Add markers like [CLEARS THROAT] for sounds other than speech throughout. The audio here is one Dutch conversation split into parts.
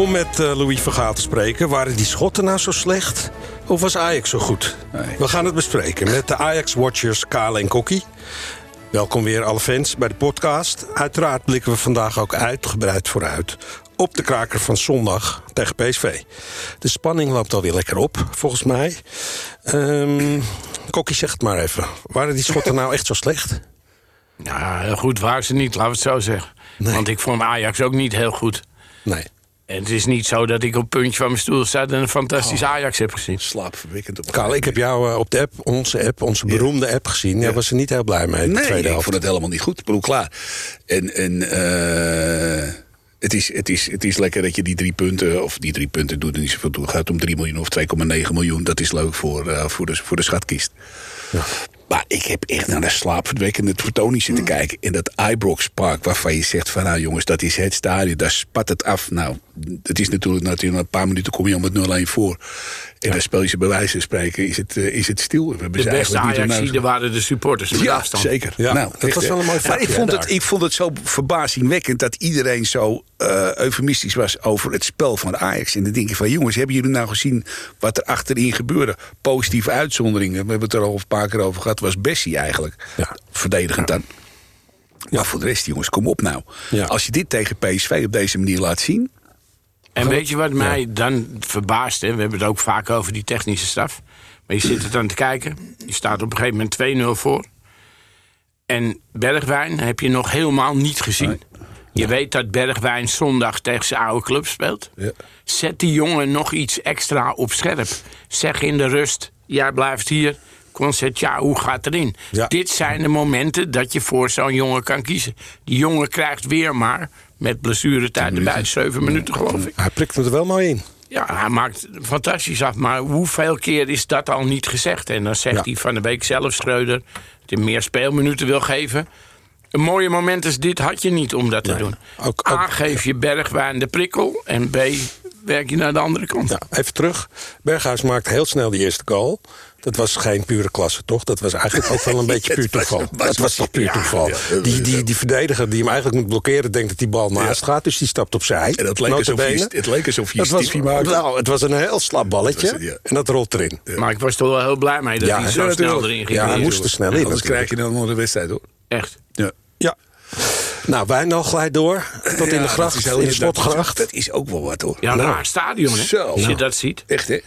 Om met uh, Louis Vergaal te spreken, waren die Schotten nou zo slecht? Of was Ajax zo goed? Nee. We gaan het bespreken met de Ajax-watchers Kale en Kokkie. Welkom weer alle fans bij de podcast. Uiteraard blikken we vandaag ook uitgebreid vooruit op de kraker van zondag tegen PSV. De spanning loopt alweer lekker op, volgens mij. Um, Kokkie, zeg het maar even. Waren die Schotten nou echt zo slecht? Ja, goed waren ze niet, laten we het zo zeggen. Nee. Want ik vond Ajax ook niet heel goed. Nee. En het is niet zo dat ik op het puntje van mijn stoel sta en een fantastisch Ajax heb gezien. Slaapverwekkend op Karel, ik heb jou uh, op de app, onze app, onze beroemde app gezien. Jij Ja. was er niet heel blij mee. de Nee, tweede ik helft. vond het helemaal niet goed. Ik bedoel, klaar. En, en eh, het, is, het, is, het is lekker dat je die drie punten... of die drie punten doet er niet zoveel toe. Het gaat om 3 miljoen of 2,9 miljoen. Dat is leuk voor, eh, voor, de, voor de schatkist. Maar ik heb echt naar de slaapverwekkende vertoning zitten kijken. In dat Ibrox Park, waarvan je zegt van... nou jongens, dat is het stadion, daar spat het af. Nou, het is natuurlijk, natuurlijk na een paar minuten kom je al met 0-1 voor. En dan speel je ze bij wijze van spreken, is het, eh, is het stil. We hebben De ze beste Ajax onnodig- waren de supporters met ja, afstand. zeker. Ja, nou, dat echt, was wel een mooi Maar vakje, ik, vond het, ik vond het zo verbazingwekkend dat iedereen zo eh, eufemistisch was over het spel van Ajax. En dan denk je van, jongens, hebben jullie nou gezien wat er achterin gebeurde? Positieve uitzonderingen, we hebben het er al een paar keer over gehad, was Bessie eigenlijk. Ja. Verdedigend dan. Maar voor de rest, jongens, kom op nou. Ja. Als je dit tegen PSV op deze manier laat zien... En weet je wat mij dan verbaast? Hè? We hebben het ook vaak over die technische staf. Maar je zit er dan te kijken. Je staat op een gegeven moment 2-0 voor. En Bergwijn heb je nog helemaal niet gezien. Je weet dat Bergwijn zondag tegen zijn oude club speelt. Ja. Zet die jongen nog iets extra op scherp. Zeg in de rust, jij blijft hier. Concert, ja, hoe gaat erin? Ja. Dit zijn de momenten dat je voor zo'n jongen kan kiezen. Die jongen krijgt weer maar, met blessuretijd erbij, zeven minuten geloof ik. Hij prikt er wel mooi in. Ja, hij maakt fantastisch af. Maar hoeveel keer is dat al niet gezegd? En dan zegt Ja. hij van de week zelf, Schreuder... dat hij meer speelminuten wil geven. Een mooie moment als dit had je niet om dat te doen. Ook- A, geef je Bergwijn de prikkel. En B, werk je naar de andere kant. Ja, even terug. Berghuis maakte heel snel die eerste goal. Dat was geen pure klasse, toch? Dat was eigenlijk ook wel een [LAUGHS] beetje puur toeval. was- Dat was toch puur ja, toeval. ja. Die, die, die verdediger die hem eigenlijk moet blokkeren... denkt dat die bal naast gaat, dus die stapt opzij. En het leek alsof je- het leek alsof je Dat maakte. Nou, het was een heel slap balletje. Het was- ja. En dat rolt erin. Maar ik was toch wel heel blij mee dat Ja, hij zo snel erin ging. Ja, hij moest er snel in. Anders krijg je dan nog de wedstrijd, hoor. Echt. Ja. Ja. Nou, Wijndal glijdt door. Tot in de gracht, dat in de dat- slotgracht. Dat is ook wel wat, hoor. Ja, een Nou. raar stadion, hè? Zo. Als je dat ziet. Echt, hè?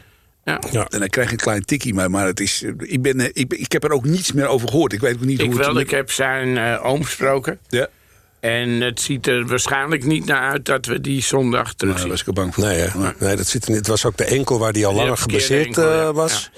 Ja. Ja. En dan krijg je een klein tikkie, maar, maar het is, ik, ben, eh, ik, ik heb er ook niets meer over gehoord. Ik weet ook niet Ik hoe het... wel, ik heb zijn eh, oom gesproken. Ja, En het ziet er waarschijnlijk niet naar uit dat we die zondag nou, terug daar zien. was ik er bang voor. Nee, hè? Maar- nee dat zit er niet. Het was ook de enkel waar hij al langer gebaseerd enkel, eh, ja. was.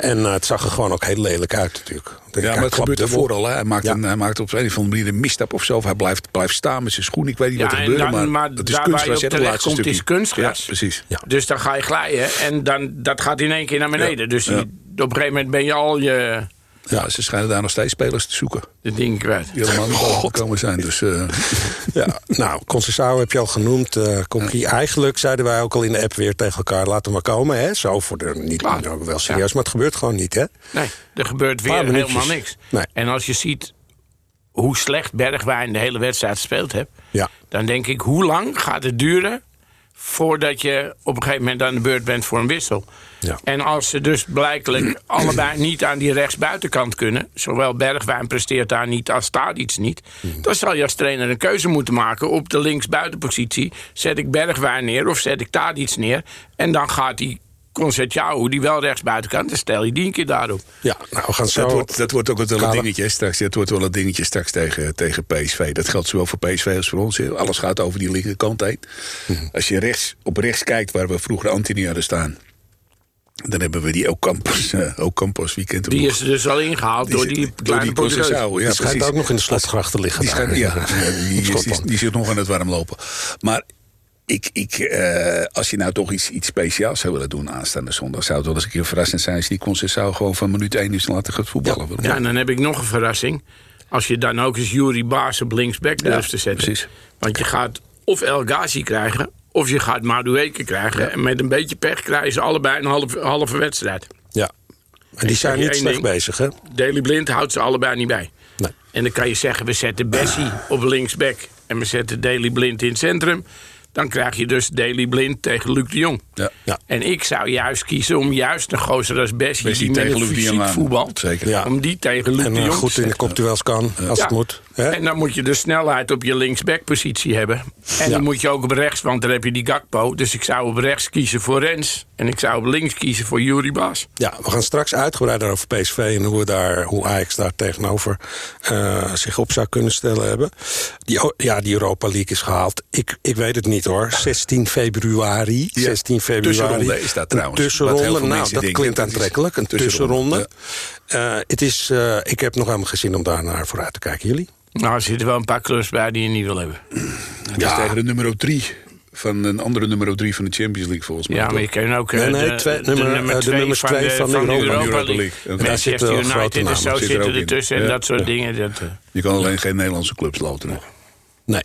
En eh, het zag er gewoon ook heel lelijk uit natuurlijk. Ja, maar het gebeurt ervoor al. Hè. Hij, maakt Ja. een, hij maakt op een of andere manier een misstap of zo. Of hij blijft, blijft staan met zijn schoen. Ik weet niet Ja, wat er dan- maar, maar het is daar waar je kunstgras. op dat komt, is kunstgras. Ja, precies. Ja. Dus dan ga je glijden en dan, dat gaat in één keer naar beneden. Dus die- Ja. op een gegeven moment ben je al je Ja, ze schijnen daar nog steeds spelers te zoeken. de dingen kwijt. Die helemaal niet gekomen zijn. Dus eh, [LAUGHS] Ja, nou, Concessao heb je al genoemd. eh Kokkie. Eigenlijk zeiden wij ook al in de app weer tegen elkaar... laten we maar komen, hè? Zo voor de... Niet Klaar. nou, wel serieus, maar het gebeurt gewoon niet, hè? Nee, er gebeurt weer helemaal niks. Nee. En als je ziet hoe slecht Bergwijn de hele wedstrijd gespeeld heeft... Ja. dan denk ik, hoe lang gaat het duren... voordat je op een gegeven moment aan de beurt bent voor een wissel? Ja. En als ze dus blijkelijk [CLEARS THROAT] allebei niet aan die rechtsbuitenkant kunnen... zowel Bergwijn presteert daar niet als Tadic niet... Mhm. dan zal je als trainer een keuze moeten maken op de linksbuitenpositie. Zet ik Bergwijn neer of zet ik Tadic neer... en dan gaat die Concertjao, die wel rechtsbuitenkant... dan stel je die een keer daarop. Ja, nou, we gaan zo... dat, wordt, dat wordt ook wel een dingetje straks. Dat wordt wel een dingetje straks tegen, tegen PSV. Dat geldt zowel voor PSV als voor ons. Alles gaat over die linkerkant heen. Mhm. Als je rechts, op rechts kijkt waar we vroeger Anthony hadden staan... dan hebben we die Ocampos, uh, Ocampos hem Die is dus al ingehaald door die door kleine die. Conceição, ja, die schijnt ook nog in de slotgracht te liggen Die, daar. schijnt, ja, ja, die, is- die, Schotland. die zit nog aan het warm lopen. Maar ik, ik, eh, als je nou toch iets, iets speciaals zou willen doen aanstaande zondag... zou het wel eens een keer verrassend zijn... als die Conceição gewoon van minuut 1 is laten gaan voetballen. Ja, en dan heb ik nog een verrassing. Als je dan ook eens Jury Baas op linksback durft te zetten. precies. Want je gaat of El Ghazi krijgen... of je gaat Madueke krijgen. En met een beetje pech krijgen ze allebei een halve, halve wedstrijd. Ja. En die zijn niet slecht ding. bezig, hè? Daley Blind houdt ze allebei niet bij. Nee. En dan kan je zeggen, we zetten Bessie op linksback... en we zetten Daley Blind in het centrum. Dan krijg je dus Daily Blind tegen Luc de Jong. Ja. Ja. En ik zou juist kiezen om juist een gozer als Bessie, Bessie die met tegen een Luc de Jong fysiek aan. voetbalt, Zeker. Ja. om die tegen Luc En de eh, Jong goed te in de kopduels kan, als Ja. het moet. Hè? En dan moet je de snelheid op je linksbackpositie hebben. En Ja. die moet je ook op rechts, want dan heb je die Gakpo. Dus ik zou op rechts kiezen voor Rens. En ik zou op links kiezen voor Juri Bas. Ja, we gaan straks uitgebreider over PSV en hoe, we daar, hoe Ajax daar tegenover eh, zich op zou kunnen stellen hebben. Die, ja, die Europa League is gehaald. Ik, ik weet het niet hoor. 16 februari. 16 februari. tussenronde is dat trouwens. Een Wat heel tussenronde, veel nou, mensen dat denken, klinkt aantrekkelijk. Een tussenronde, tussenronde. Eh, het is, eh, ik heb nog helemaal geen zin om daar naar vooruit te kijken. Jullie? Nou, er zitten wel een paar clubs bij die je niet wil hebben. Het is tegen de nummer 3 van een andere nummer 3 van de Champions League volgens mij. Ja, maar je kan ook eh, Nee, nee, de, twee- de nummer- eh, de twee nummers van twee de, van de van de Europa League. En daar zitten wel grote namen, zo zitten er ertussen en Ja. dat soort dingen. Dat, eh, Je kan alleen geen Nederlandse clubs loten. Nee.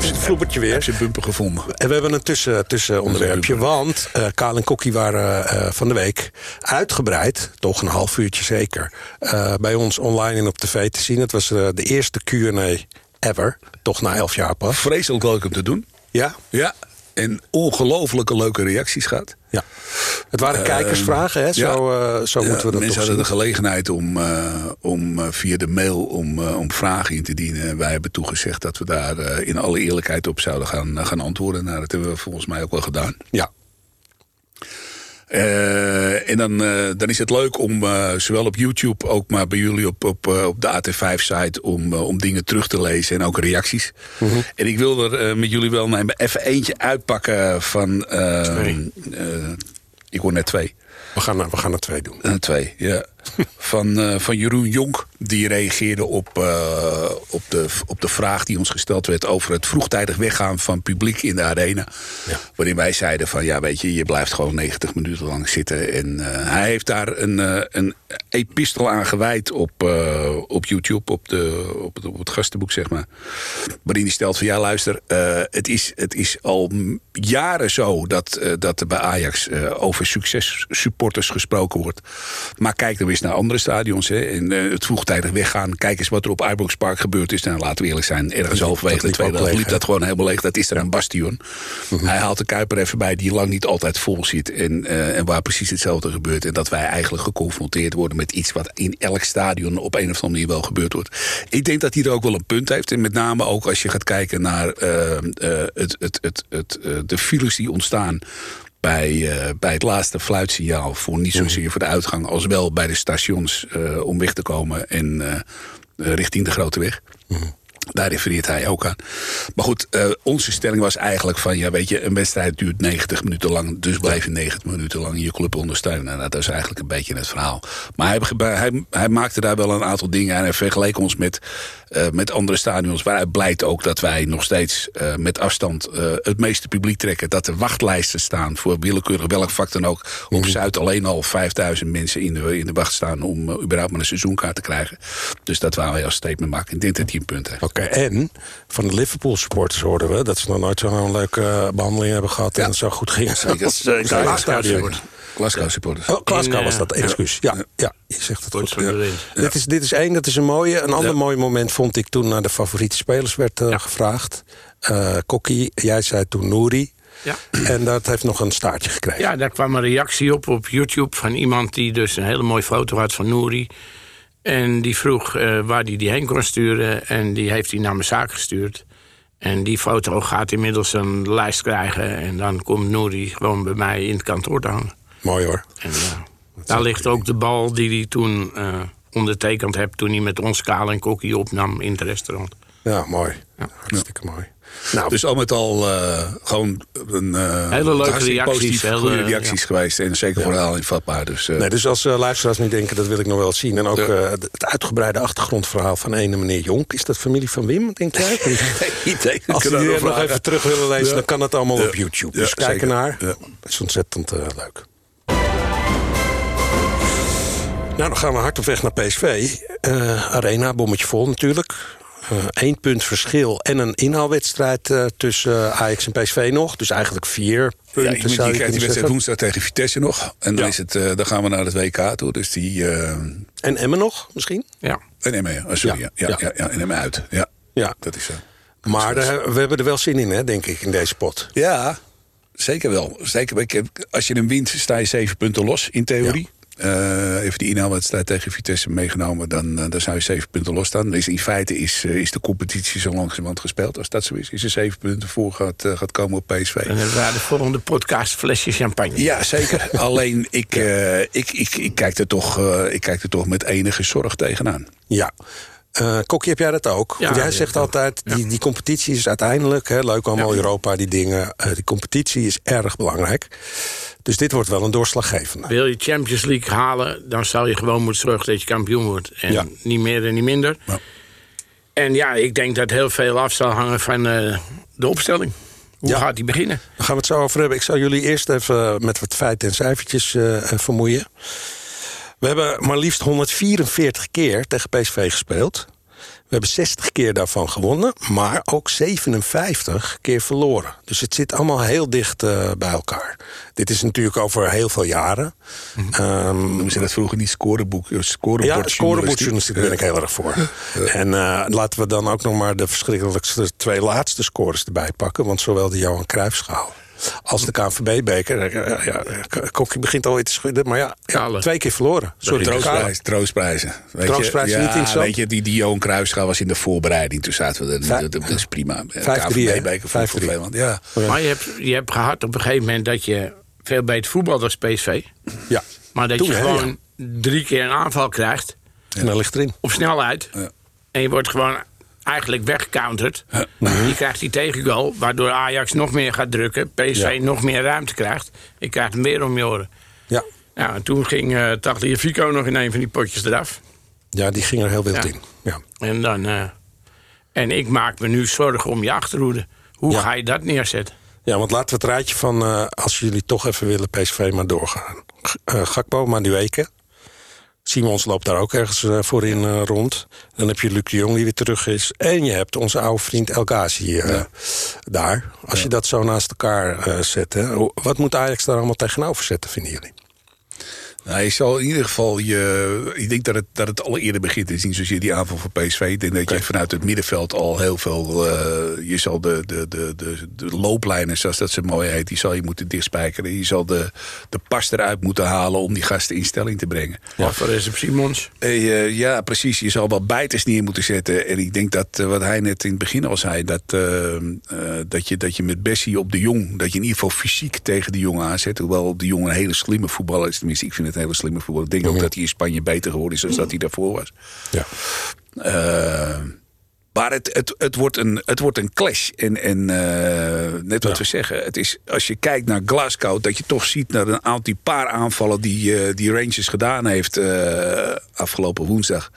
Is het vloebertje weer. Heb je bumper gevonden? En we hebben een tussen, tussenonderwerpje. Want eh Kaal en Kokkie waren eh, van de week uitgebreid, toch een half uurtje zeker, eh, bij ons online en op tv te zien. Het was eh, de eerste QA ever, toch na elf jaar pas. Vreselijk leuk om te doen. Ja? Ja. En ongelofelijke leuke reacties gehad. Ja. Het waren kijkersvragen, hè? Zo, ja. eh, zo Ja, moeten we dat mensen hadden zien. de gelegenheid om, eh, om eh, via de mail om, om vragen in te dienen. En wij hebben toegezegd dat we daar in alle eerlijkheid op zouden gaan, gaan antwoorden. Nou, dat hebben we volgens mij ook wel gedaan. Ja. Eh, en dan, eh, dan is het leuk om eh, zowel op YouTube, ook maar bij jullie op, op, op de AT5-site, om, om dingen terug te lezen en ook reacties. Mhm. En ik wil er met jullie wel nemen, even eentje uitpakken van. eh, Twee. eh, ik hoor net twee. We gaan, er- we gaan er twee doen. Twee, ja. [LAUGHS] van, van Jeroen Jonk. Die reageerde op, eh, op, de, op de vraag die ons gesteld werd... over het vroegtijdig weggaan van publiek in de arena. Ja. Waarin wij zeiden van, ja weet je, je blijft gewoon 90 minuten lang zitten. En eh, hij heeft daar een, eh, een epistel aan gewijd op, op YouTube, op, de, op, het, op het gastenboek, zeg maar. Waarin hij stelt van, ja luister, het, is, het is al jaren zo... dat, dat er bij Ajax over successupporters gesproken wordt. Maar kijk dan eens naar andere stadions. Hè, en het vroegtijdig weggaan. Kijk eens wat er op Ibrox Park gebeurd is. Nou, laten we eerlijk zijn, ergens halverwege de tweede helft liep dat gewoon helemaal leeg. Dat is er een bastion. Hij haalt de Kuiper even bij die lang niet altijd vol zit. En, eh, en waar precies hetzelfde gebeurt. En dat wij eigenlijk geconfronteerd worden met iets wat in elk stadion op een of andere manier wel gebeurd wordt. Ik denk dat hij er ook wel een punt heeft. En met name ook als je gaat kijken naar eh, eh, het, het, het, het, de files die ontstaan bij, eh, bij het laatste fluitsignaal. Voor niet zozeer voor de uitgang als wel bij de stations eh, om weg te komen en eh, richting de grote weg. Daar refereert hij ook aan. Maar goed, onze stelling was eigenlijk van... ja, weet je, een wedstrijd duurt 90 minuten lang... dus blijf je 90 minuten lang je club ondersteunen. Nou, dat is eigenlijk een beetje het verhaal. Maar hij, hij, hij maakte daar wel een aantal dingen aan... en hij vergeleek ons met, eh, met andere stadions... waaruit blijkt ook dat wij nog steeds eh, met afstand... eh, het meeste publiek trekken. Dat er wachtlijsten staan voor willekeurig welk vak dan ook. Op Zuid alleen al 5000 mensen in de, in de wacht staan... om überhaupt maar een seizoenkaart te krijgen. Dus dat wou hij als statement maken. Ik denk dat hij een punt heeft. Oké, en van de Liverpool supporters hoorden we dat ze nog nooit zo'n leuke eh, behandeling hebben gehad en het zo goed ging. Zeker. Zeker. Glasgow Glasgow supporters. Oh, Glasgow was dat, excuus. Ja, ja, je zegt het goed. Dit, is, dit is één, dat is een mooie. Een ander Ja. mooi moment vond ik toen naar de favoriete spelers werd eh, gevraagd. Eh Kokkie, jij zei toen Nouri. Ja. En dat heeft nog een staartje gekregen. Ja, daar kwam een reactie op op YouTube van iemand die dus een hele mooie foto had van Nouri. En die vroeg eh, waar hij die heen kon sturen. En die heeft hij naar mijn zaak gestuurd. En die foto gaat inmiddels een lijst krijgen. En dan komt Nouri gewoon bij mij in het kantoor te hangen. Mooi hoor. En ja, daar ligt ook de bal die hij toen eh, ondertekend heeft... toen hij met ons Kaal en Kokkie opnam in het restaurant. Ja, mooi. Ja. Hartstikke mooi. Nou, Dus al met al eh, gewoon een eh, Hele leuke reacties, positief, hele- goede reacties ja. geweest. En zeker voor herhaling vatbaar. Dus, Nee, dus als eh, luisteraars nu denken, dat wil ik nog wel zien. En ook Ja. eh, het uitgebreide achtergrondverhaal van ene meneer Jonk. Is dat familie van Wim, denk jij? [LAUGHS] idee. [LAUGHS] Als jullie het nog vragen. even terug willen lezen, Ja. dan kan dat allemaal Ja. op YouTube. Ja, Dus kijk ernaar. Ja. Dat is ontzettend eh, leuk. Nou, dan gaan we hard op weg naar PSV. Eh, Arena, bommetje vol natuurlijk. Eén punt verschil en een inhaalwedstrijd eh, tussen eh, Ajax en PSV nog. Dus eigenlijk vier Ja, punten je, je zou je krijgt die wedstrijd woensdag tegen Vitesse nog. En dan, Ja. is het, eh, dan gaan we naar het WK toe. Dus die... eh En Emmen nog, misschien? Ja. en Emmen, ja. Oh, sorry. Ja, Ja, ja, ja. ja, ja, en Emmen uit. Ja. Ja. Dat is zo. Maar daar- we hebben er wel zin in, hè, denk ik, in deze pot. Ja, zeker wel. Zeker, als je hem wint, sta je zeven punten los in theorie. Eh, even die inhaalwedstrijd tegen Vitesse meegenomen, dan, eh, dan zou je zeven punten los staan. Dus in feite is, eh, is de competitie zo langzamerhand gespeeld. Als dat zo is, is er zeven punten voor gaat, gaat komen op PSV. Dan hebben we de volgende podcast flesje champagne. Ja, zeker. [LAUGHS] Alleen ik, ik, ik, ik, kijk er toch, ik kijk er toch met enige zorg tegenaan. Ja. Eh Kokkie, heb jij dat ook? Ja, Want jij zegt ja. altijd, die, die competitie is uiteindelijk... Hè, leuk allemaal. Europa, die dingen. eh, die competitie is erg belangrijk. Dus dit wordt wel een doorslaggevende. Wil je Champions League halen, dan zal je gewoon moeten zorgen dat je kampioen wordt. En niet meer en niet minder. En ja, ik denk dat heel veel af zal hangen van eh, de opstelling. Hoe gaat die beginnen? Daar gaan we het zo over hebben. Ik zal jullie eerst even met wat feiten en cijfertjes vermoeien. We hebben maar liefst 144 keer tegen PSV gespeeld. We hebben 60 keer daarvan gewonnen, maar ook 57 keer verloren. Dus het zit allemaal heel dicht eh, bij elkaar. Dit is natuurlijk over heel veel jaren. Noemen ze dat vroeger niet scoreboek? eh, Scorebord ja, scorebordjournalistiek ben ik heel erg voor. [LAUGHS] En eh, laten we dan ook nog maar de verschrikkelijkste twee laatste scores erbij pakken. Want zowel de Johan Cruijffschaal als de KNVB-beker... eh, ja, ja, Kokkie begint alweer te schudden, maar ja, ja, twee keer verloren. Sorry. Troostprijs, troostprijzen. Weet Troostprijzen je, niet interessant? Weet je, die, die Johan Cruijffschaal was in de voorbereiding. Toen zaten we er. Vijf- dat, dat is prima. Vijf, voor drie. Nederland. Ja. Maar je hebt, je hebt gehad op een gegeven moment dat je veel beter voetbalt als PSV. Ja, Maar dat Toen, je gewoon drie keer een aanval krijgt en dan ligt erin. op snelheid. Ja. En je wordt gewoon eigenlijk weggecounterd. Je krijgt die tegengoal, waardoor Ajax nog meer gaat drukken. PSV Ja. nog meer ruimte krijgt. Je krijgt hem weer om je oren. Ja. Ja, en toen ging uh, Tagliafico nog in een van die potjes eraf. ja, die ging er heel wild Ja. in. Ja. En, dan, eh, en ik maak me nu zorgen om je achterhoede. Hoe Ja. ga je dat neerzetten? ja, want laten we het rijtje van... eh, als jullie toch even willen PSV maar doorgaan. G- eh, Gakpo, Madueke. Simons loopt daar ook ergens eh, voor in eh, rond. Dan heb je Luc de Jong die weer terug is. En je hebt onze oude vriend El Ghazi eh, daar. Als je dat zo naast elkaar eh, zet. Hè, wat moet Ajax daar allemaal tegenover zetten, vinden jullie? Nou, je zal in ieder geval je. Ik denk dat het, dat het al eerder begint. Het is niet zozeer die aanval van PSV. Ik denk dat je vanuit het middenveld al heel veel. eh, je zal de, de, de, de, de looplijnen, zoals dat ze mooi heet, die zal je moeten dichtspijkeren. Je zal de, de pas eruit moeten halen om die gasten in stelling te brengen. Alvarez op Simons. Eh, eh, ja, precies. Je zal wel bijters neer moeten zetten. En ik denk dat wat hij net in het begin al zei, dat, dat, je, dat je met Bessie op de Jong, dat je in ieder geval fysiek tegen de Jong aanzet. Hoewel de Jong een hele slimme voetballer is. Tenminste, ik vind het een hele slimme voetballer. Ik denk ook dat hij in Spanje beter geworden is dan dat hij daarvoor was. Ja. Eh, maar het, het, het, wordt een, het wordt een clash. En, en eh, net wat Ja. we zeggen, het is, als je kijkt naar Glasgow, dat je toch ziet naar een aantal paar aanvallen die, eh, die Rangers gedaan heeft eh, afgelopen woensdag.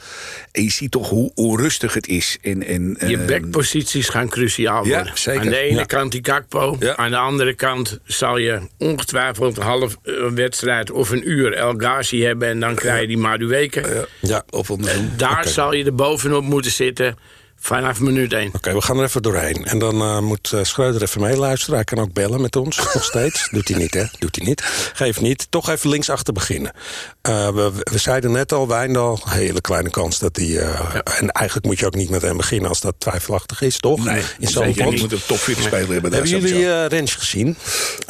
En je ziet toch hoe onrustig het is. En, en, Je backposities gaan cruciaal ja, worden. zeker. Aan de ene Ja. kant die Kakpo. Ja. Aan de andere kant zal je ongetwijfeld een half wedstrijd of een uur El Ghazi hebben. En dan krijg je die Madueke. ja, Ja. of andersom. Daar zal je er bovenop moeten zitten vanaf minuut 1. Oké, we gaan er even doorheen. En dan eh, moet eh, Schreuder even meeluisteren. Hij kan ook bellen met ons, nog steeds. Doet hij niet, hè? Doet hij niet. Geeft niet. Toch even linksachter beginnen. Eh, we, we zeiden net al, Wijndal, hele kleine kans dat hij... eh, En eigenlijk moet je ook niet met hem beginnen als dat twijfelachtig is, toch? Nee, In zo'n zeker niet. Je moet een top 40 speler hebben. daar Hebben jullie eh Rens gezien?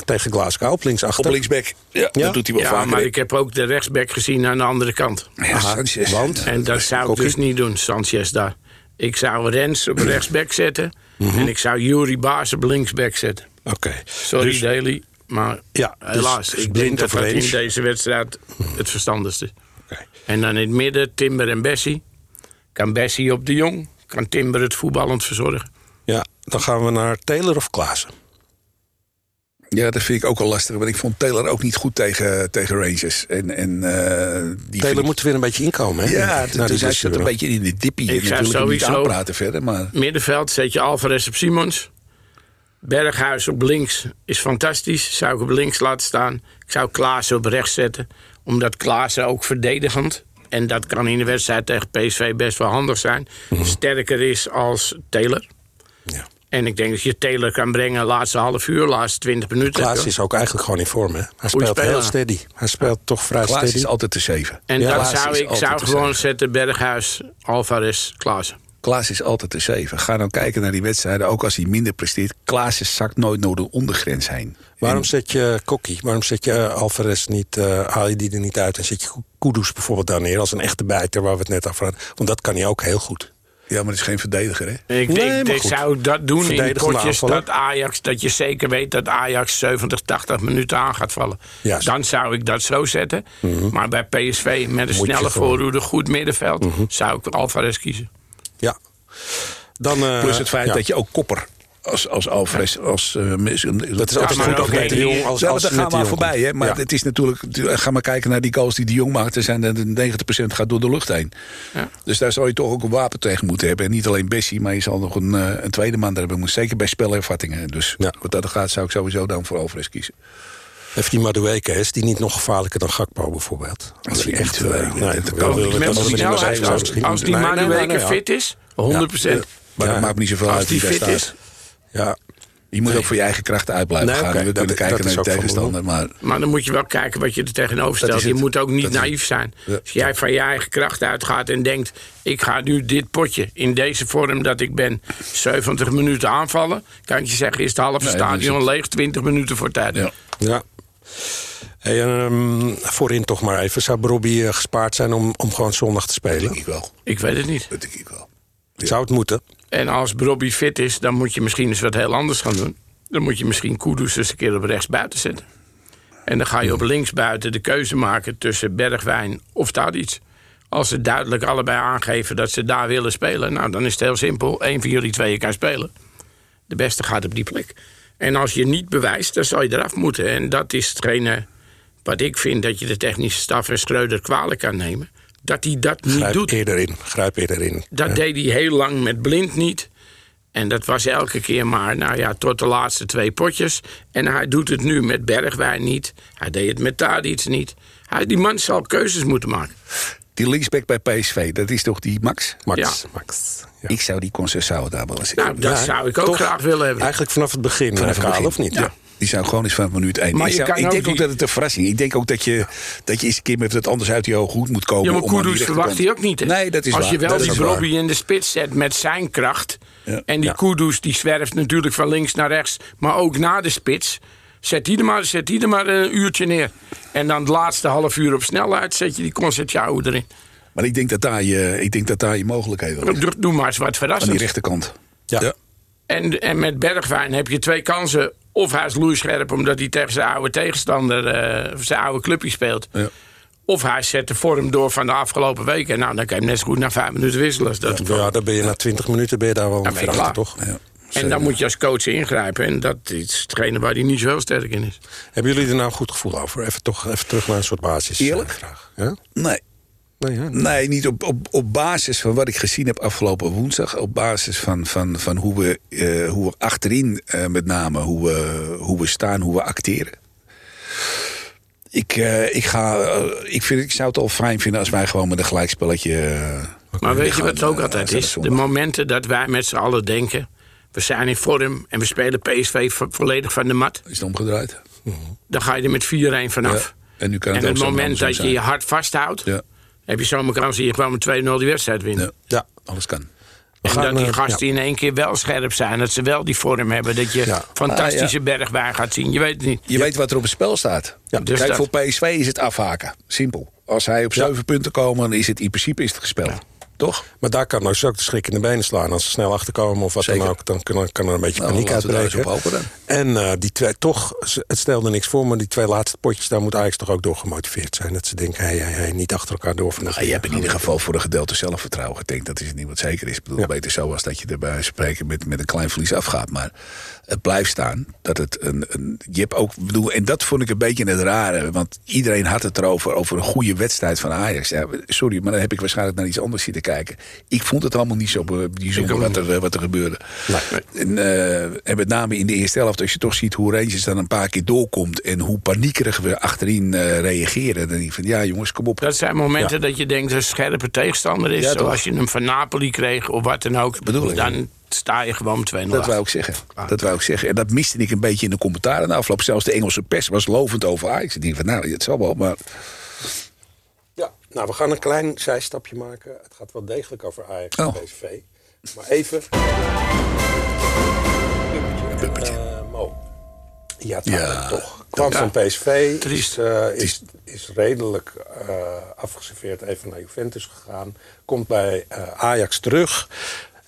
Tegen Glasgow op linksachter? Op linksback. Ja, Ja? dat doet hij wel Ja, vaker. maar ik heb ook de rechtsback gezien aan de andere kant. Ja, Aha, Sanchez. want? En dat zou ik dus niet doen, Sanchez daar. Ik zou Rens op rechtsback zetten. Mhm. En ik zou Yuri Baas op linksback zetten. Oké. Sorry, Dus- Daly. Maar Ja, dus- helaas, dus ik denk dat dat in deze wedstrijd het verstandigste. Oké. En dan in het midden Timber en Bessie. Kan Bessie op de Jong. Kan Timber het voetballend verzorgen. Ja, dan gaan we naar Taylor of Klaassen. Ja, dat vind ik ook al lastig. Want ik vond Taylor ook niet goed tegen, tegen Rangers. En, en, eh, die Taylor ik- moet weer een beetje inkomen, hè? Ja, dus hij een beetje in de dippie. Ik niet sowieso- aanpraten verder. Maar Middenveld zet je Alvarez op Simons. Berghuis op links is fantastisch. Zou ik op links laten staan. Ik zou Klaassen op rechts zetten. Omdat Klaassen ook verdedigend. En dat kan in de wedstrijd tegen PSV best wel handig zijn. Sterker is als Taylor. Ja. En ik denk dat je Taylor kan brengen laatste half uur, laatste 20 minuten. Klaas is ook eigenlijk gewoon in vorm, hè? Hij speelt heel steady. Hij speelt toch vrij Klaas steady. is altijd te zeven. En Ja, dan zou ik zou te gewoon zetten Berghuis, Alvarez, Klaassen. Klaas is altijd de zeven. Ga dan kijken naar die wedstrijden, ook als hij minder presteert. Klaas zakt nooit door de ondergrens heen. Waarom zet je Kokkie? Waarom zet je uh, Alvarez niet, uh, haal je die er niet uit... en zet je Kudus bijvoorbeeld daar neer als een echte bijter... waar we het net over hadden? Want dat kan hij ook heel goed. Ja, maar het is geen verdediger, hè? Ik, nee, ik, ik zou dat doen in potjes dat Ajax... dat je zeker weet dat Ajax 70, 80 minuten aan gaat vallen. Dan zou ik dat zo zetten. Mm -hmm. Maar bij PSV met een Moet snelle voorhoede, goed middenveld... Mm -hmm. zou ik Alvarez kiezen. Ja. Dan, uh, Plus het feit ja. dat je ook kopper als, als Alvarez. Als, uh, dat is altijd goed ook met de Jong. Als, als dat gaan maar voorbij. Hè? Maar ja. het is natuurlijk. Ga maar kijken naar die goals die de Jong maakt. Er zijn de 90% gaat door de lucht heen. Ja. Dus daar zou je toch ook een wapen tegen moeten hebben. En niet alleen Bessie, maar je zal nog een, uh, een tweede man daar hebben. Zeker bij spelervattingen. Dus ja. wat dat gaat, zou ik sowieso dan voor Alvarez kiezen. Heeft die Madueke, is die niet nog gevaarlijker dan Gakpo bijvoorbeeld? Als hij echt... Als, als die Madueke fit is, 100%. Maar dat maakt me niet zoveel uit wie daar staat. Ja, je moet nee. ook voor je eigen krachten uit blijven nee, gaan. Okay, we kunnen kijken naar de tegenstander. Maar... maar dan moet je wel kijken wat je er tegenover stelt. Je moet ook niet dat naïef zijn. Ja. Als jij van je eigen kracht uitgaat en denkt... ik ga nu dit potje in deze vorm dat ik ben... 70 minuten aanvallen... kan ik je zeggen, is het halve nee, stadion leeg... 20 minuten voor tijd. Ja. ja. Hey, um, voorin toch maar even. Zou Robbie uh, gespaard zijn om, om gewoon zondag te spelen? Dat denk ik wel. Ik weet het niet. Dat denk ik wel. Ja. Zou het moeten? En als Robbie fit is, dan moet je misschien eens wat heel anders gaan doen. Dan moet je misschien Kudus eens een keer op rechts buiten zetten. En dan ga je op links buiten de keuze maken tussen Bergwijn of Tadic. Als ze duidelijk allebei aangeven dat ze daar willen spelen... nou, dan is het heel simpel. Eén van jullie tweeën kan spelen. De beste gaat op die plek. En als je niet bewijst, dan zal je eraf moeten. En dat is hetgene wat ik vind dat je de technische staf en Schreuder kwalijk kan nemen dat hij dat niet Grijp doet. Eerder in, grijp eerder in. Dat ja. deed hij heel lang met blind niet. En dat was elke keer maar, nou ja, tot de laatste twee potjes. En hij doet het nu met Bergwijn niet. Hij deed het met Tadic niet. Hij, die man zal keuzes moeten maken. Die linksback bij PSV, dat is toch die Max? Max. Ja. Max. Ja. Ik zou die Concessao daar wel eens Nou, dat ja, zou ik ook toch, graag willen hebben. Eigenlijk vanaf het begin, vanaf het begin. of niet? Ja. Die zou gewoon eens vanaf minuut 1. Maar ik, zou, ik denk ook, dat het een verrassing is. Ik denk ook dat je, dat je eens een keer met het anders uit je ogen goed moet komen. Ja, maar Kudus verwacht hij ook niet. Hè? Nee, dat is Als waar. je wel dat die Robbie in de spits zet met zijn kracht. Ja. En die ja. Kudus die zwerft natuurlijk van links naar rechts. Maar ook na de spits. Zet die er maar, zet die er maar een uurtje neer. En dan het laatste half uur op snelheid zet je die Concertiao erin. Maar ik denk dat daar je, ik denk dat daar je mogelijkheden liggen. Doe maar eens wat verrassend. Aan die rechterkant. Ja. ja. En, en met Bergwijn heb je twee kansen. Of hij is loeischerp omdat hij tegen zijn oude tegenstander, uh, zijn oude clubje speelt. Ja. Of hij zet de vorm door van de afgelopen weken. Nou, dan kan je hem net zo goed na vijf minuten wisselen. Dat ja, ja, dan ben je na twintig minuten ben je daar wel ja, achter, toch? Ja. En dan moet je als coach ingrijpen. En dat is hetgene waar hij niet zo sterk in is. Hebben jullie er nou een goed gevoel over? Even, toch, even terug naar een soort basis. Eerlijk? Vraag. Ja? Nee. Nee, nee, niet op, op, op basis van wat ik gezien heb afgelopen woensdag. Op basis van, van, van hoe, we, uh, hoe we achterin uh, met name, hoe we, hoe we staan, hoe we acteren. Ik, uh, ik, ga, ik, vind, ik zou het al fijn vinden als wij gewoon met een gelijkspelletje... maar weet je wat het ook altijd is? De momenten dat wij met z'n allen denken... we zijn in vorm en we spelen PSV vo volledig van de mat. Is het omgedraaid? Dan ga je er met 4-1 vanaf. Ja. En, nu kan het, en het moment dat je je hart vasthoudt... Ja heb je zomaar kans je gewoon met 2-0 die wedstrijd wint. Ja, ja alles kan. We en gaan, dat die gasten ja. in één keer wel scherp zijn. Dat ze wel die vorm hebben. Dat je ja. fantastische ah, ja. bergwijn gaat zien. Je weet het niet. Je weet wat er op het spel staat. Dus Kijk, dat... voor PSV is het afhaken. Simpel. Als hij op zeven punten komen, dan is het in principe is het gespeeld. Toch? Maar daar kan dus ook de schrik in de benen slaan. Als ze snel achterkomen of wat Zeker. dan ook, dan kan, kan er een beetje nou, paniek uitbreken. En uh, die twee, toch, het stelde niks voor, maar die twee laatste potjes, daar moet Ajax toch ook door gemotiveerd zijn. Dat ze denken, hé, hey, hey, niet achter elkaar door. Nou, je hebt in ieder geval voor een gedeelte zelfvertrouwen gedenkt. Dat is het niet wat zeker is. Ik bedoel, ja. beter zo als dat je erbij spreken met, met een klein verlies afgaat. Maar het blijft staan. Dat het een, een, je hebt ook, bedoel, en dat vond ik een beetje het rare. Want iedereen had het erover, over een goede wedstrijd van Ajax. Ja, sorry, maar dan heb ik waarschijnlijk naar iets anders zitten kijken. Ik vond het allemaal niet zo bijzonder wat er, wat er gebeurde. Nee. En, uh, en met name in de eerste helft, als je toch ziet hoe Rangers dan een paar keer doorkomt... en hoe paniekerig we achterin uh, reageren. Dan denk ik van, ja jongens, kom op. Dat zijn momenten ja. dat je denkt dat een scherpe tegenstander is. Ja, zoals je hem van Napoli kreeg of wat dan ook. Bedoel ik. Dan sta je gewoon 2-0 Dat wou ik zeggen. Dat wou ik zeggen. En dat miste ik een beetje in de commentaren na afloop. Zelfs de Engelse pers was lovend over Ajax. Ik denk van, nou, het zal wel, maar... Nou, we gaan een klein zijstapje maken. Het gaat wel degelijk over Ajax en oh. PSV. Maar even. Puppetje. Eh, Mo. Ja, toch. Kwam ja. van PSV. Triest. Is, eh, is, is redelijk eh, afgeserveerd even naar Juventus gegaan. Komt bij Ajax terug.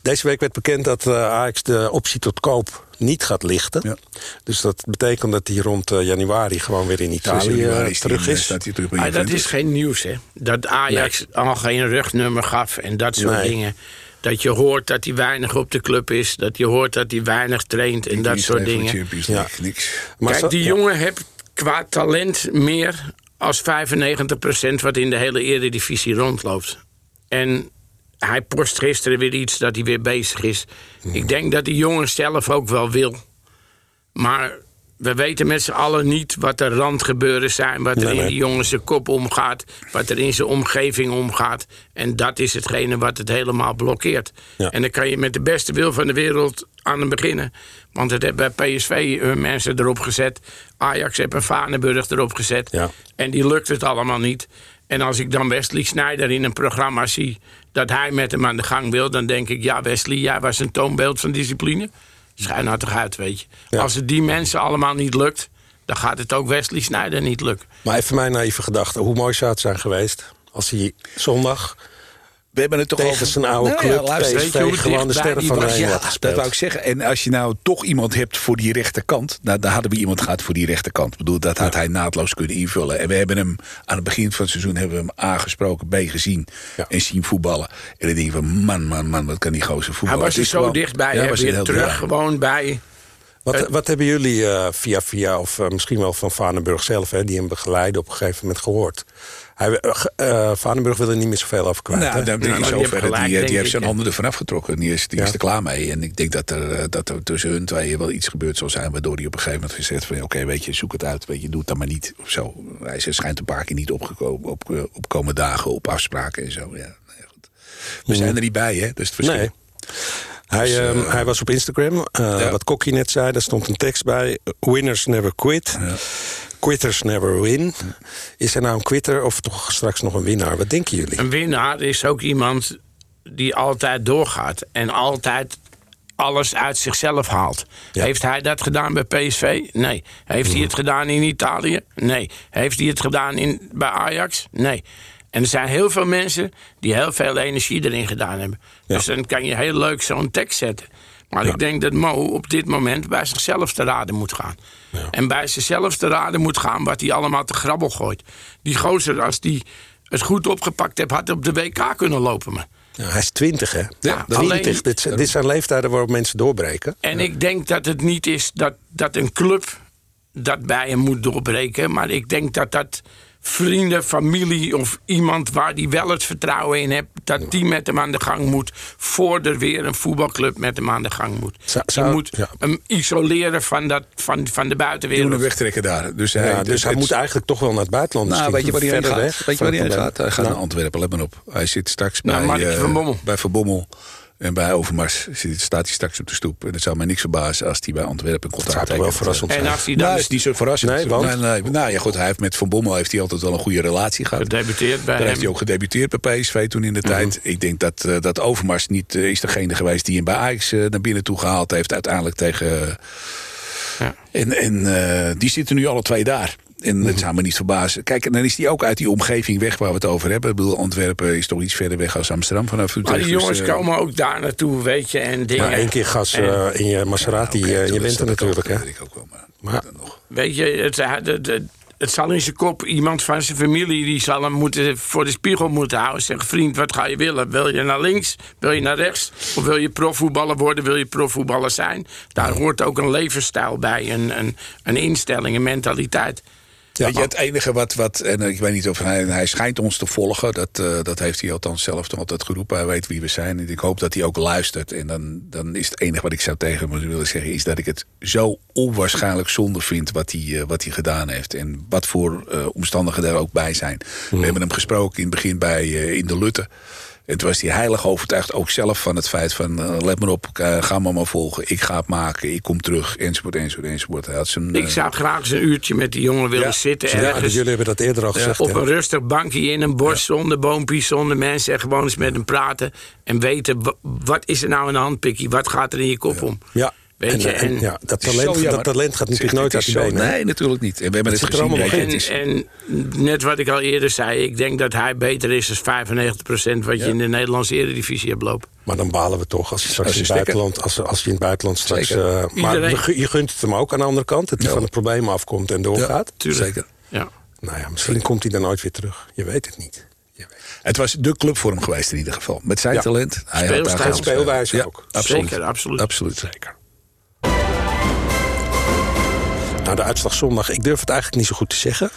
Deze week werd bekend dat eh, Ajax de optie tot koop niet gaat lichten. Ja. Dus dat betekent dat hij rond eh, januari gewoon weer in 6 Italië januari eh, is terug is. Staat hij terug bij Maar dat is geen nieuws, hè? Dat Ajax al geen rugnummer gaf en dat soort Nee. dingen. Dat je hoort dat hij weinig op de club is. Dat je hoort dat hij weinig traint en dat soort dingen. Champions Ja. League, niks. Maar Kijk, zo- die ja. jongen heeft qua talent meer als 95% wat in de hele eredivisie rondloopt. En hij post gisteren weer iets dat hij weer bezig is. Ik denk dat die jongen zelf ook wel wil. Maar we weten met z'n allen niet wat er randgebeuren zijn. Wat er Nee, in die jongen zijn kop omgaat. Wat er in zijn omgeving omgaat. En dat is hetgene wat het helemaal blokkeert. Ja. En dan kan je met de beste wil van de wereld aan beginnen. Want het hebben bij PSV hun mensen erop gezet. Ajax heeft een Vaneburg erop gezet. Ja. En die lukt het allemaal niet. En als ik dan Wesley Sneijder in een programma zie... dat hij met hem aan de gang wil... dan denk ik, ja Wesley, jij was een toonbeeld van discipline. Schijn toch uit, weet je. Ja. Als het die mensen allemaal niet lukt... dan gaat het ook Wesley Sneijder niet lukken. Maar even mijn naïeve gedachte. Hoe mooi zou het zijn geweest als hij zondag We hebben het toch tegen over zijn oude Nou club ja, luister, PSV weet je gewoon de sterren van was? Ja, dat wou ik zeggen. En als je nou toch iemand hebt voor die rechterkant... Nou, dan hadden we iemand gehad voor die rechterkant. Ik bedoel, dat had hij naadloos kunnen invullen. En we hebben hem aan het begin van het seizoen... hebben we hem A gesproken, B gezien Ja. en zien voetballen. En dan denk je van, man, man, man, wat kan die gozer Hij voetballen. was Het er zo gewoon- dichtbij, Ja, hè, was er heel terug dichtbij. gewoon bij... Wat, wat hebben jullie eh, via via, of eh, misschien wel van Vanenburg zelf... Hè, die hem begeleiden op een gegeven moment gehoord? Hij, eh, eh, Vanenburg wil er niet meer zoveel over kwijt. Nou, die gelijk, die, heeft ik, zijn handen ervan afgetrokken. Die is, die Ja. is er klaar mee. En ik denk dat er, eh, dat er tussen hun tweeën wel iets gebeurd zal zijn... waardoor hij op een gegeven moment gezegd van... oké, weet je, zoek het uit, weet je, doe het dan maar niet. Of zo. Hij is- schijnt een paar keer niet opgekomen op, eh, op komende dagen, op afspraken en zo. Ja, nou ja, goed. We zijn er niet bij, hè? Dat is het verschil. Nee. Hij, Dus, ehm, eh, hij was op Instagram. eh, ja. Wat Kokkie net zei, daar stond een tekst bij. Winners never quit. Quitters never win. Is er nou een quitter of toch straks nog een winnaar? Wat denken jullie? Een winnaar is ook iemand die altijd doorgaat en altijd alles uit zichzelf haalt. Ja. Heeft hij dat gedaan bij PSV? Nee. Heeft hij het gedaan in Italië? Nee. Heeft hij het gedaan in, bij Ajax? Nee. En er zijn heel veel mensen die heel veel energie erin gedaan hebben. Ja. Dus dan kan je heel leuk zo'n tekst zetten. Maar ik denk dat Mo op dit moment bij zichzelf te raden moet gaan. En bij zichzelf te raden moet gaan wat hij allemaal te grabbel gooit. Die gozer, als die het goed opgepakt heeft, had op de WK kunnen lopen. Maar. Ja, hij is twintig, hè? Ja, 20. alleen- Dit, zijn- dit zijn leeftijden waarop mensen doorbreken. En ik denk dat het niet is dat, dat een club dat bij hem moet doorbreken. Maar ik denk dat dat vrienden, familie of iemand waar die wel het vertrouwen in hebt... dat die met hem aan de gang moet... voor er weer een voetbalclub met hem aan de gang moet. Zou- Je moet ja. hem isoleren van, dat, van, van de Die moet buitenwereld. hem wegtrekken daar. Dus hij, Ja, dus hij moet eigenlijk toch wel naar het buitenland. Nou, weet misschien je waar hij heen gaat? weg Weet je waar hij heen gaat? Hij gaat naar Antwerpen, let maar op. Hij zit straks Nou, bij, eh, bij Van Bommel. En bij Overmars zit, staat hij straks op de stoep. En het zou mij niks verbazen als hij bij Antwerpen zou contact toch wel tekent. verrassend En zijn. als hij dan Nou, is niet zo verrassend. Nee, want? nee, nou ja, goed, hij heeft met Van Bommel heeft hij altijd wel een goede relatie gehad. gedebuteerd bij Daar heeft hem. hij ook gedebuteerd bij PSV toen in de tijd. Ik denk dat, eh, dat Overmars niet eh, is degene geweest die hem bij Ajax eh, naar binnen toe gehaald heeft. Uiteindelijk tegen... Ja. En, en eh, die zitten nu alle twee daar. En het zou me niet verbazen. Kijk, en dan is die ook uit die omgeving weg waar we het over hebben. Ik bedoel, Antwerpen is toch iets verder weg als Amsterdam vanaf Utrecht. Maar die Dus, jongens eh, komen ook daar naartoe, weet je. En dingen. Maar één keer gas eh, in je Maserati, eh, je dat bent er dat natuurlijk, hè? Dat weet ik ook wel, maar, Maar- dan nog. Weet je, het, het, het, het zal in zijn kop iemand van zijn familie die zal hem moeten, voor de spiegel moeten houden. Zeggen: Vriend, wat ga je willen? Wil je naar links? Wil je naar rechts? Of wil je profvoetballer worden? Wil je profvoetballer zijn? Daar hoort ook een levensstijl bij, een, een, een instelling, een mentaliteit. Ja, Weet je, het enige wat, wat en ik weet niet of hij, hij schijnt ons te volgen, dat, eh, dat heeft hij althans zelf toch altijd geroepen. Hij weet wie we zijn. En ik hoop dat hij ook luistert. En dan, dan is het enige wat ik zou tegen hem willen zeggen, is dat ik het zo onwaarschijnlijk zonde vind wat hij, eh, wat hij gedaan heeft. En wat voor eh, omstandigheden er ook bij zijn. We hebben hem gesproken in het begin bij, eh, in de Lutte. Het was die heilig overtuigd ook zelf van het feit van... eh, let maar op, eh, ga me maar volgen. Ik ga het maken, ik kom terug, enzovoort, enzovoort, enzovoort. Hij had zijn, Ik eh, zou graag eens een uurtje met die jongen willen Ja. zitten. Ja, dus ergens jullie hebben dat eerder al gezegd. op hè? een rustig bankje in een bos, zonder boompjes, zonder mensen. En gewoon eens met hem praten. En weten, wa- wat is er nou aan de hand, Pikkie? Wat gaat er in je kop om? Ja. Weet en, je, en- en- ja, dat, het talent, dat talent gaat natuurlijk nooit uit Het zo- benen. Nee, natuurlijk niet. En we hebben Het het, er gezien. het En, en net wat ik al eerder zei, ik denk dat hij beter is dan 95% wat je in de Nederlandse eredivisie hebt lopen. Maar dan balen we toch als je straks Als in het buitenland, als, als je in het buitenland straks. Eh, maar Iedereen- je gu- je gunt het hem ook aan de andere kant, dat hij Ja. van de problemen afkomt en doorgaat. Tuurlijk. Zeker. Ja. Nou ja, misschien komt hij dan nooit weer terug. Je weet het niet. Je weet het. Het was de club voor hem geweest in ieder geval. Met zijn Ja. talent. Hij daar gewoon- Speelwijze ja, ook. Absoluut. Zeker, absoluut. Absoluut. Zeker. Nou, de uitslag zondag, ik durf het eigenlijk niet zo goed te zeggen.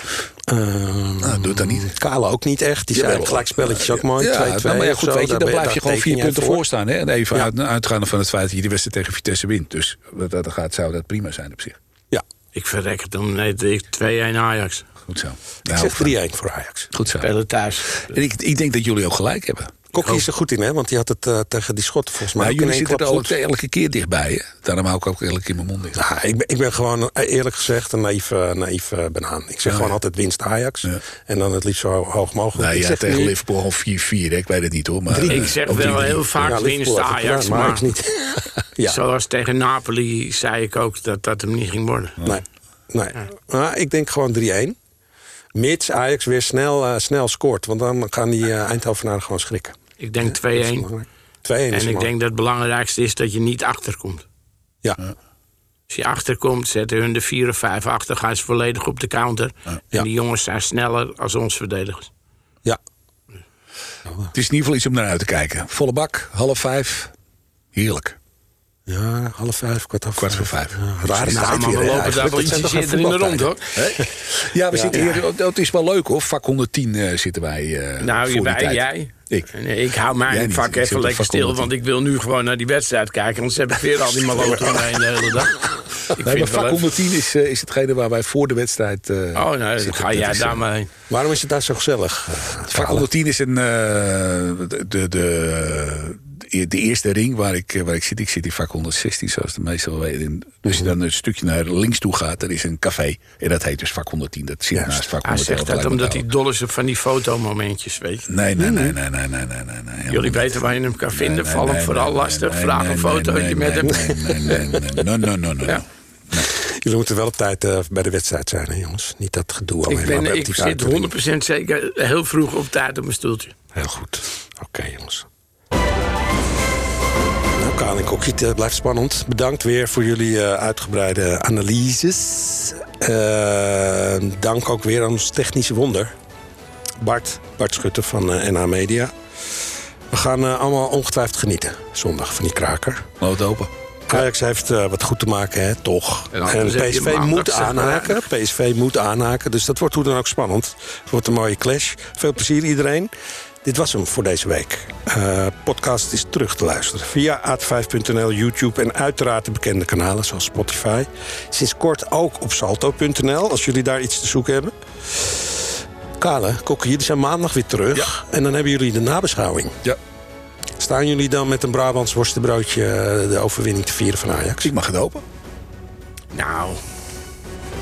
Ehm Nou, doe het dan niet. Kale ook niet echt. Die zei gelijk spelletjes ook mooi. 2-2 Ja, nou, maar ja, goed, zo. weet je, Daar dan blijf je gewoon vier punten voor staan. Hè? En even Ja. uit, uitgaande van het feit dat je die wedstrijd tegen Vitesse wint. Dus wat dat gaat, zou dat prima zijn op zich. Ja, Ik verrek het om nee, ik- 2-1 Ajax. Goed zo. ik Nou, zeg 3-1 voor Ajax. Goed zo. Spelen thuis. En ik, ik denk dat jullie ook gelijk hebben. Kokkie is er goed in, hè? Want die had het eh, tegen die schot volgens mij Maar in jullie zitten er ook elke keer dichtbij. Hè? Daarom hou ik ook elke keer mijn mond dicht. Nou, ik, ben, ik ben gewoon eh, eerlijk gezegd een naïeve, naïeve banaan. Ik zeg Ja, gewoon ja. altijd winst Ajax. Ja. En dan het liefst zo hoog mogelijk. Nee, ik ja, zeg tegen nu- Liverpool gewoon 4-4. hè. Ik weet het niet hoor. Maar, Ik zeg wel 3-3. heel vaak Ja, winst Ajax, gedaan, maar niet. [LAUGHS] ja, zoals tegen Napoli zei ik ook dat dat hem niet ging worden. nee. nee. Maar ik denk gewoon 3-1. Mits Ajax weer snel, eh, snel scoort. Want dan gaan die eh, Eindhovenaren gewoon schrikken. Ik denk Dat is 2-1. belangrijk. 2-1 is En ik denk dat het belangrijkste is dat je niet achterkomt. Ja. Als je achterkomt, zetten hun de 4 of 5 achter, gaan ze volledig op de counter. En Ja. die jongens zijn sneller als ons verdedigers. ja. Het is in ieder geval iets om naar uit te kijken. Volle bak, half vijf. Heerlijk. Ja, half vijf, kwart over Kwart voor vijf. Ja, rare Nou, tijd maar hier, we lopen daar wel in de rond, hoor. Ja, we zitten hier. Dat is wel leuk hoor. Vak 110 eh, zitten wij. eh, Nou, voor tijd. jij. Ik. Nee, ik hou mijn vak even lekker stil, 110. want ik wil nu gewoon naar die wedstrijd kijken. Anders heb ik weer al die maloten [LAUGHS] omheen de hele dag. [LAUGHS] Ik Nee, maar vak even- 110 is, eh, is hetgene waar wij voor de wedstrijd. eh, Oh, nou, dan zitten. ga jij daar eh, maar heen. Waarom is het daar zo gezellig? Vak 110 is een, eh, de, de, de, eerste ring waar ik, eh, waar ik zit, ik zit in vak 116, zoals de meesten wel weten. Als je mhm. dan een stukje naar links toe gaat, er is een café. En dat heet dus vak 110. Dat zit ja, naast vak 110. Hij zegt dat omdat hij dol is van die fotomomentjes, weet je. Nee, nee, nee, nee, nee, nee, nee. nee, Jullie weten waar je hem kan vinden. Val hem vooral lastig. Vraag een fotootje met hem. Nee, nee, nee. nee. Jullie moeten wel op tijd eh, bij de wedstrijd zijn, hè, jongens. Niet dat gedoe alleen ik ben. Ik zit 100% zeker heel vroeg op tijd op mijn stoeltje. Heel goed. Oké, jongens. Kaan en Kokkie, het eh, blijft spannend. Bedankt weer voor jullie eh, uitgebreide analyses. Eh, dank ook weer aan ons technische wonder. Bart, Bart Schutte van eh NH Media. We gaan eh, allemaal ongetwijfeld genieten zondag van die kraker. Laat open. Ajax heeft eh, wat goed te maken, hè, toch. En En, PSV moet aanhaken. PSV moet aanhaken, dus dat wordt hoe dan ook spannend. Het wordt een mooie clash. Veel plezier iedereen. Dit was hem voor deze week. Eh podcast is terug te luisteren via aat5.nl, YouTube en uiteraard de bekende kanalen zoals Spotify. Sinds kort ook op salto.nl als jullie daar iets te zoeken hebben. Kale, Kokkie, jullie zijn maandag weer terug. En dan hebben jullie de nabeschouwing. Ja, Staan jullie dan met een Brabants worstenbroodje eh, de overwinning te vieren van Ajax? ik mag het open. Nou,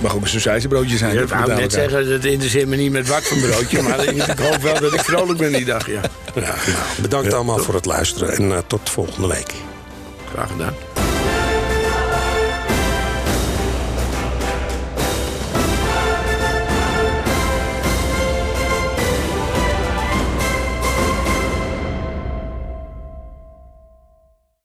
Mag ook een sausijzenbroodje zijn. ik wou net zeggen, dat interesseert me niet met wat voor broodje. maar ik, hoop wel dat ik vrolijk ben die dag, ja. Ja, nou, bedankt allemaal voor het luisteren en eh, tot volgende week. Graag gedaan.